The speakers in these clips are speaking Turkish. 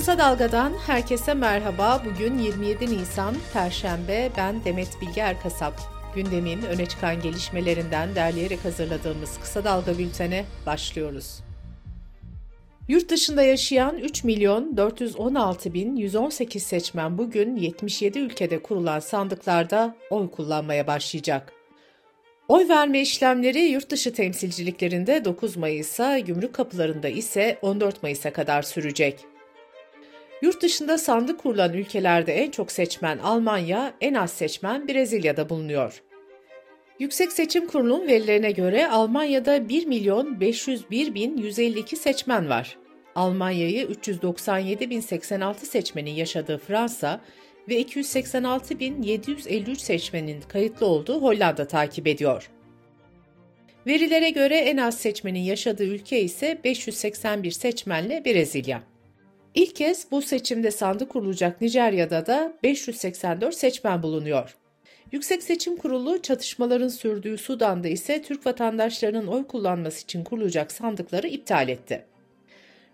Kısa Dalga'dan herkese merhaba. Bugün 27 Nisan Perşembe. Ben Demet Bilge Erkasap. Gündemin öne çıkan gelişmelerinden derleyerek hazırladığımız Kısa Dalga bültene başlıyoruz. Yurt dışında yaşayan 3 milyon 416 bin 118 seçmen bugün 77 ülkede kurulan sandıklarda oy kullanmaya başlayacak. Oy verme işlemleri yurt dışı temsilciliklerinde 9 Mayıs'a, gümrük kapılarında ise 14 Mayıs'a kadar sürecek. Yurt dışında sandık kurulan ülkelerde en çok seçmen Almanya, en az seçmen Brezilya'da bulunuyor. Yüksek Seçim Kurulu'nun verilerine göre Almanya'da 1 milyon 501 bin 152 seçmen var. Almanya'yı 397 bin 86 seçmenin yaşadığı Fransa ve 286 bin 753 seçmenin kayıtlı olduğu Hollanda takip ediyor. Verilere göre en az seçmenin yaşadığı ülke ise 581 seçmenle Brezilya. İlk kez bu seçimde sandık kurulacak Nijerya'da da 584 seçmen bulunuyor. Yüksek Seçim Kurulu çatışmaların sürdüğü Sudan'da ise Türk vatandaşlarının oy kullanması için kurulacak sandıkları iptal etti.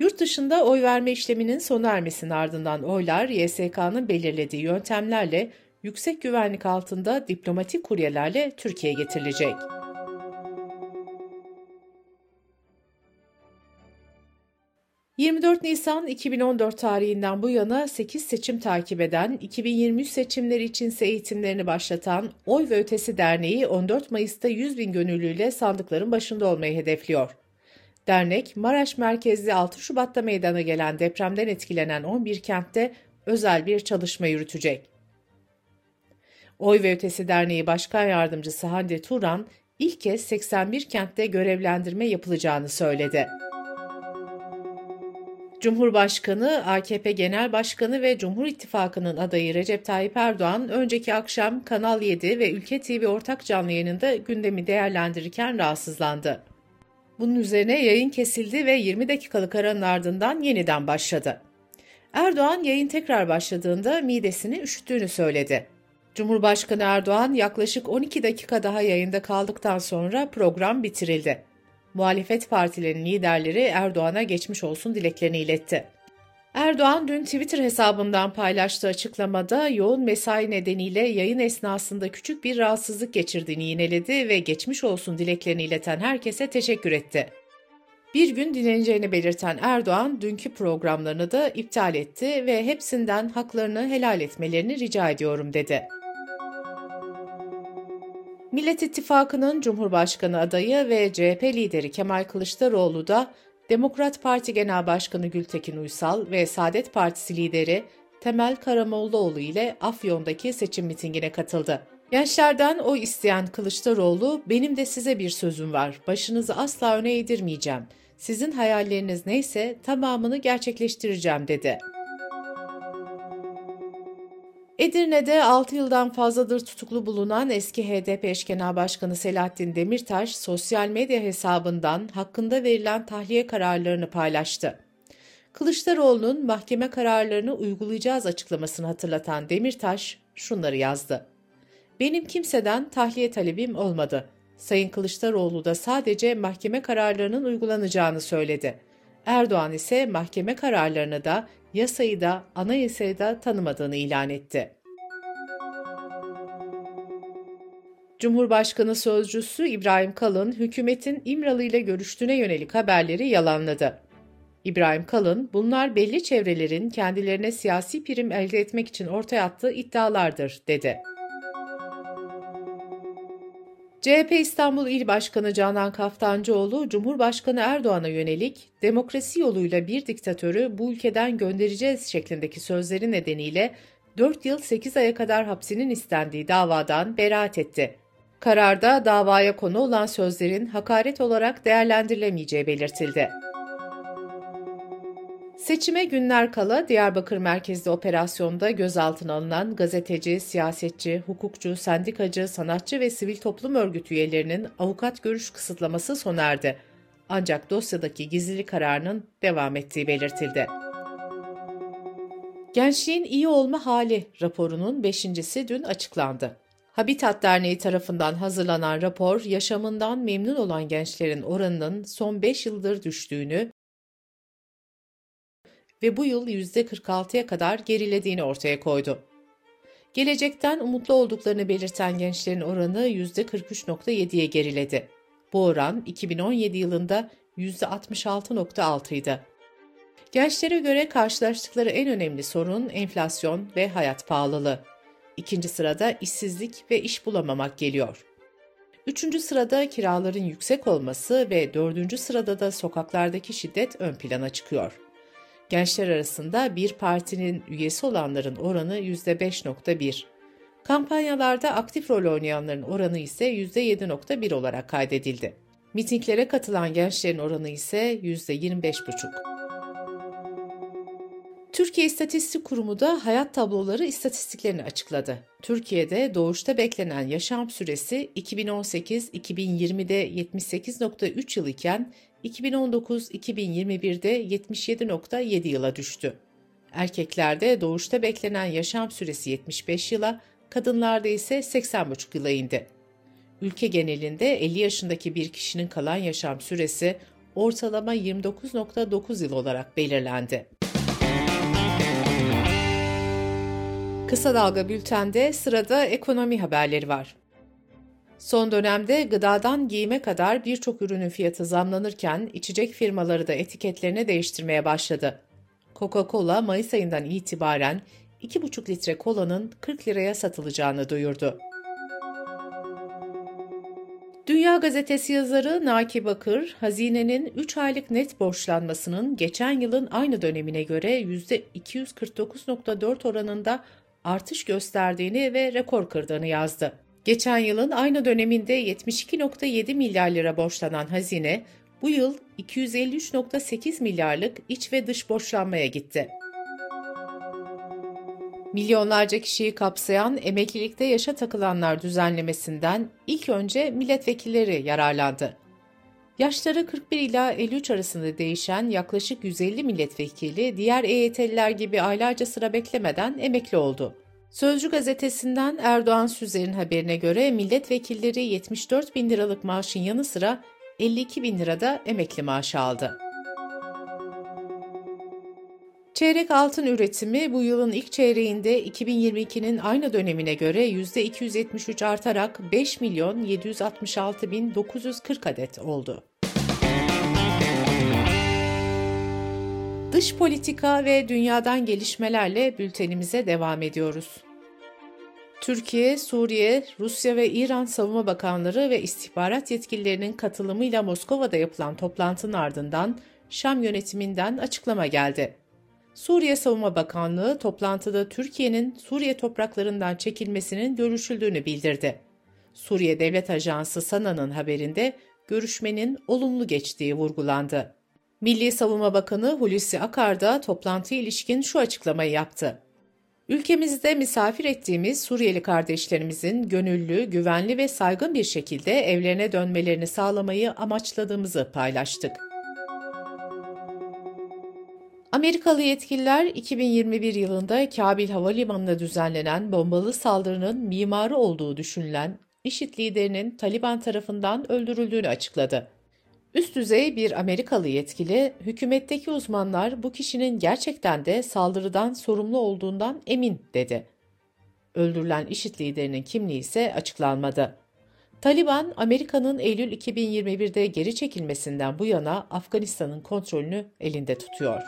Yurt dışında oy verme işleminin sona ermesinin ardından oylar YSK'nın belirlediği yöntemlerle yüksek güvenlik altında diplomatik kuryelerle Türkiye'ye getirilecek. 24 Nisan 2014 tarihinden bu yana 8 seçim takip eden, 2023 seçimleri içinse eğitimlerini başlatan Oy ve Ötesi Derneği 14 Mayıs'ta 100 bin gönüllüyle sandıkların başında olmayı hedefliyor. Dernek, Maraş merkezli 6 Şubat'ta meydana gelen depremden etkilenen 11 kentte özel bir çalışma yürütecek. Oy ve Ötesi Derneği Başkan Yardımcısı Hande Turan, ilk kez 81 kentte görevlendirme yapılacağını söyledi. Cumhurbaşkanı, AKP Genel Başkanı ve Cumhur İttifakı'nın adayı Recep Tayyip Erdoğan önceki akşam Kanal 7 ve Ülke TV ortak canlı yayınında gündemi değerlendirirken rahatsızlandı. Bunun üzerine yayın kesildi ve 20 dakikalık aranın ardından yeniden başladı. Erdoğan yayın tekrar başladığında midesini üşüttüğünü söyledi. Cumhurbaşkanı Erdoğan yaklaşık 12 dakika daha yayında kaldıktan sonra program bitirildi. Muhalefet partilerinin liderleri Erdoğan'a geçmiş olsun dileklerini iletti. Erdoğan dün Twitter hesabından paylaştığı açıklamada yoğun mesai nedeniyle yayın esnasında küçük bir rahatsızlık geçirdiğini yineledi ve geçmiş olsun dileklerini ileten herkese teşekkür etti. Bir gün dinleneceğini belirten Erdoğan dünkü programlarını da iptal etti ve hepsinden haklarını helal etmelerini rica ediyorum dedi. Millet İttifakı'nın Cumhurbaşkanı adayı ve CHP lideri Kemal Kılıçdaroğlu da Demokrat Parti Genel Başkanı Gültekin Uysal ve Saadet Partisi lideri Temel Karamollaoğlu ile Afyon'daki seçim mitingine katıldı. Gençlerden o isteyen Kılıçdaroğlu, benim de size bir sözüm var, başınızı asla öne eğdirmeyeceğim. Sizin hayalleriniz neyse tamamını gerçekleştireceğim dedi. Edirne'de 6 yıldan fazladır tutuklu bulunan eski HDP eş genel başkanı Selahattin Demirtaş sosyal medya hesabından hakkında verilen tahliye kararlarını paylaştı. Kılıçdaroğlu'nun mahkeme kararlarını uygulayacağız açıklamasını hatırlatan Demirtaş şunları yazdı. Benim kimseden tahliye talebim olmadı. Sayın Kılıçdaroğlu da sadece mahkeme kararlarının uygulanacağını söyledi. Erdoğan ise mahkeme kararlarını da yasayı da anayasayı da tanımadığını ilan etti. Cumhurbaşkanı sözcüsü İbrahim Kalın, hükümetin İmralı ile görüştüğüne yönelik haberleri yalanladı. İbrahim Kalın, bunlar belli çevrelerin kendilerine siyasi prim elde etmek için ortaya attığı iddialardır, dedi. CHP İstanbul İl Başkanı Canan Kaftancıoğlu, Cumhurbaşkanı Erdoğan'a yönelik demokrasi yoluyla bir diktatörü bu ülkeden göndereceğiz şeklindeki sözleri nedeniyle 4 yıl 8 aya kadar hapsinin istendiği davadan beraat etti. Kararda davaya konu olan sözlerin hakaret olarak değerlendirilemeyeceği belirtildi. Seçime günler kala Diyarbakır merkezli operasyonda gözaltına alınan gazeteci, siyasetçi, hukukçu, sendikacı, sanatçı ve sivil toplum örgütü üyelerinin avukat görüş kısıtlaması sona erdi. Ancak dosyadaki gizlilik kararının devam ettiği belirtildi. Gençliğin iyi olma hali raporunun beşincisi dün açıklandı. Habitat Derneği tarafından hazırlanan rapor, yaşamından memnun olan gençlerin oranının son 5 yıldır düştüğünü ve bu yıl %46'ya kadar gerilediğini ortaya koydu. Gelecekten umutlu olduklarını belirten gençlerin oranı %43.7'ye geriledi. Bu oran 2017 yılında %66.6 idi. Gençlere göre karşılaştıkları en önemli sorun enflasyon ve hayat pahalılığı. İkinci sırada işsizlik ve iş bulamamak geliyor. Üçüncü sırada kiraların yüksek olması ve dördüncü sırada da sokaklardaki şiddet ön plana çıkıyor. Gençler arasında bir partinin üyesi olanların oranı %5.1. Kampanyalarda aktif rol oynayanların oranı ise %7.1 olarak kaydedildi. Mitinglere katılan gençlerin oranı ise %25,5. Türkiye İstatistik Kurumu da hayat tabloları istatistiklerini açıkladı. Türkiye'de doğuşta beklenen yaşam süresi 2018-2020'de 78.3 yıl iken 2019-2021'de 77.7 yıla düştü. Erkeklerde doğuşta beklenen yaşam süresi 75 yıla, kadınlarda ise 80,5 yıla indi. Ülke genelinde 50 yaşındaki bir kişinin kalan yaşam süresi ortalama 29.9 yıl olarak belirlendi. Kısa Dalga Bülten'de sırada ekonomi haberleri var. Son dönemde gıdadan giyime kadar birçok ürünün fiyatı zamlanırken içecek firmaları da etiketlerini değiştirmeye başladı. Coca-Cola Mayıs ayından itibaren 2,5 litre kolanın 40 liraya satılacağını duyurdu. Dünya Gazetesi yazarı Naki Bakır, hazinenin 3 aylık net borçlanmasının geçen yılın aynı dönemine göre %249.4 oranında artış gösterdiğini ve rekor kırdığını yazdı. Geçen yılın aynı döneminde 72.7 milyar lira borçlanan hazine, bu yıl 253.8 milyarlık iç ve dış borçlanmaya gitti. Milyonlarca kişiyi kapsayan emeklilikte yaşa takılanlar düzenlemesinden ilk önce milletvekilleri yararlandı. Yaşları 41 ila 53 arasında değişen yaklaşık 150 milletvekili diğer EYT'liler gibi aylarca sıra beklemeden emekli oldu. Sözcü gazetesinden Erdoğan Süzer'in haberine göre milletvekilleri 74 bin liralık maaşın yanı sıra 52 bin lirada emekli maaşı aldı. Çeyrek altın üretimi bu yılın ilk çeyreğinde 2022'nin aynı dönemine göre %273 artarak 5 milyon 766 bin 940 adet oldu. Dış politika ve dünyadan gelişmelerle bültenimize devam ediyoruz. Türkiye, Suriye, Rusya ve İran Savunma Bakanları ve istihbarat yetkililerinin katılımıyla Moskova'da yapılan toplantının ardından Şam yönetiminden açıklama geldi. Suriye Savunma Bakanlığı toplantıda Türkiye'nin Suriye topraklarından çekilmesinin görüşüldüğünü bildirdi. Suriye Devlet Ajansı SANA'nın haberinde görüşmenin olumlu geçtiği vurgulandı. Milli Savunma Bakanı Hulusi Akar da toplantıya ilişkin şu açıklamayı yaptı. Ülkemizde misafir ettiğimiz Suriyeli kardeşlerimizin gönüllü, güvenli ve saygın bir şekilde evlerine dönmelerini sağlamayı amaçladığımızı paylaştık. Amerikalı yetkililer 2021 yılında Kabil Havalimanı'na düzenlenen bombalı saldırının mimarı olduğu düşünülen IŞİD liderinin Taliban tarafından öldürüldüğünü açıkladı. Üst düzey bir Amerikalı yetkili, hükümetteki uzmanlar bu kişinin gerçekten de saldırıdan sorumlu olduğundan emin dedi. Öldürülen IŞİD liderinin kimliği ise açıklanmadı. Taliban, Amerika'nın Eylül 2021'de geri çekilmesinden bu yana Afganistan'ın kontrolünü elinde tutuyor.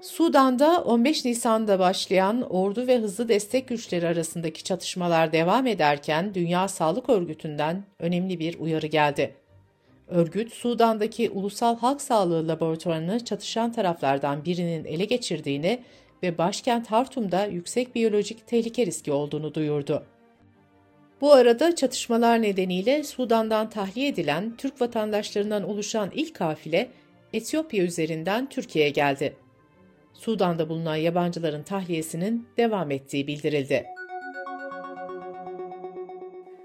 Sudan'da 15 Nisan'da başlayan ordu ve hızlı destek güçleri arasındaki çatışmalar devam ederken Dünya Sağlık Örgütü'nden önemli bir uyarı geldi. Örgüt, Sudan'daki Ulusal Halk Sağlığı Laboratuvarını çatışan taraflardan birinin ele geçirdiğini ve başkent Hartum'da yüksek biyolojik tehlike riski olduğunu duyurdu. Bu arada çatışmalar nedeniyle Sudan'dan tahliye edilen Türk vatandaşlarından oluşan ilk kafile Etiyopya üzerinden Türkiye'ye geldi. Sudan'da bulunan yabancıların tahliyesinin devam ettiği bildirildi.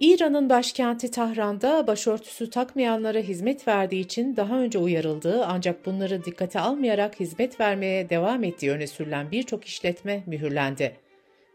İran'ın başkenti Tahran'da başörtüsü takmayanlara hizmet verdiği için daha önce uyarıldığı ancak bunları dikkate almayarak hizmet vermeye devam ettiği öne sürülen birçok işletme mühürlendi.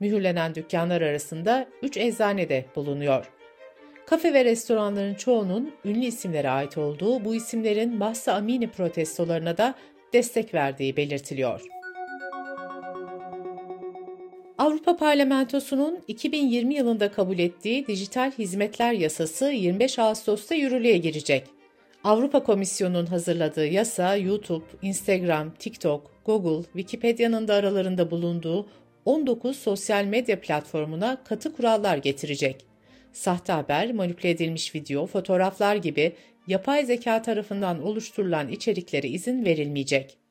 Mühürlenen dükkanlar arasında 3 eczane de bulunuyor. Kafe ve restoranların çoğunun ünlü isimlere ait olduğu bu isimlerin Mahsa Amini protestolarına da destek verdiği belirtiliyor. Avrupa Parlamentosu'nun 2020 yılında kabul ettiği Dijital Hizmetler Yasası 25 Ağustos'ta yürürlüğe girecek. Avrupa Komisyonu'nun hazırladığı yasa YouTube, Instagram, TikTok, Google, Wikipedia'nın da aralarında bulunduğu 19 sosyal medya platformuna katı kurallar getirecek. Sahte haber, manipüle edilmiş video, fotoğraflar gibi yapay zeka tarafından oluşturulan içeriklere izin verilmeyecek.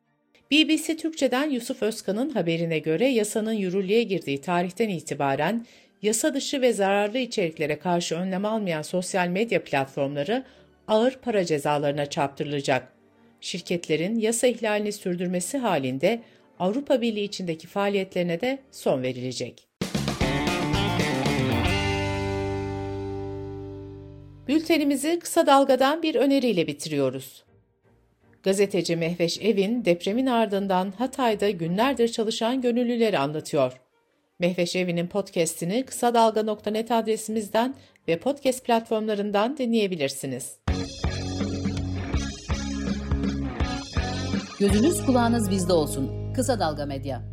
BBC Türkçe'den Yusuf Özkan'ın haberine göre yasanın yürürlüğe girdiği tarihten itibaren yasa dışı ve zararlı içeriklere karşı önlem almayan sosyal medya platformları ağır para cezalarına çarptırılacak. Şirketlerin yasa ihlalini sürdürmesi halinde Avrupa Birliği içindeki faaliyetlerine de son verilecek. Bültenimizi kısa dalgadan bir öneriyle bitiriyoruz. Gazeteci Mehveş Evin depremin ardından Hatay'da günlerdir çalışan gönüllüleri anlatıyor. Mehveş Evin'in podcast'ini kısa dalga.net adresimizden ve podcast platformlarından dinleyebilirsiniz. Gözünüz kulağınız bizde olsun. Kısa Dalga Medya.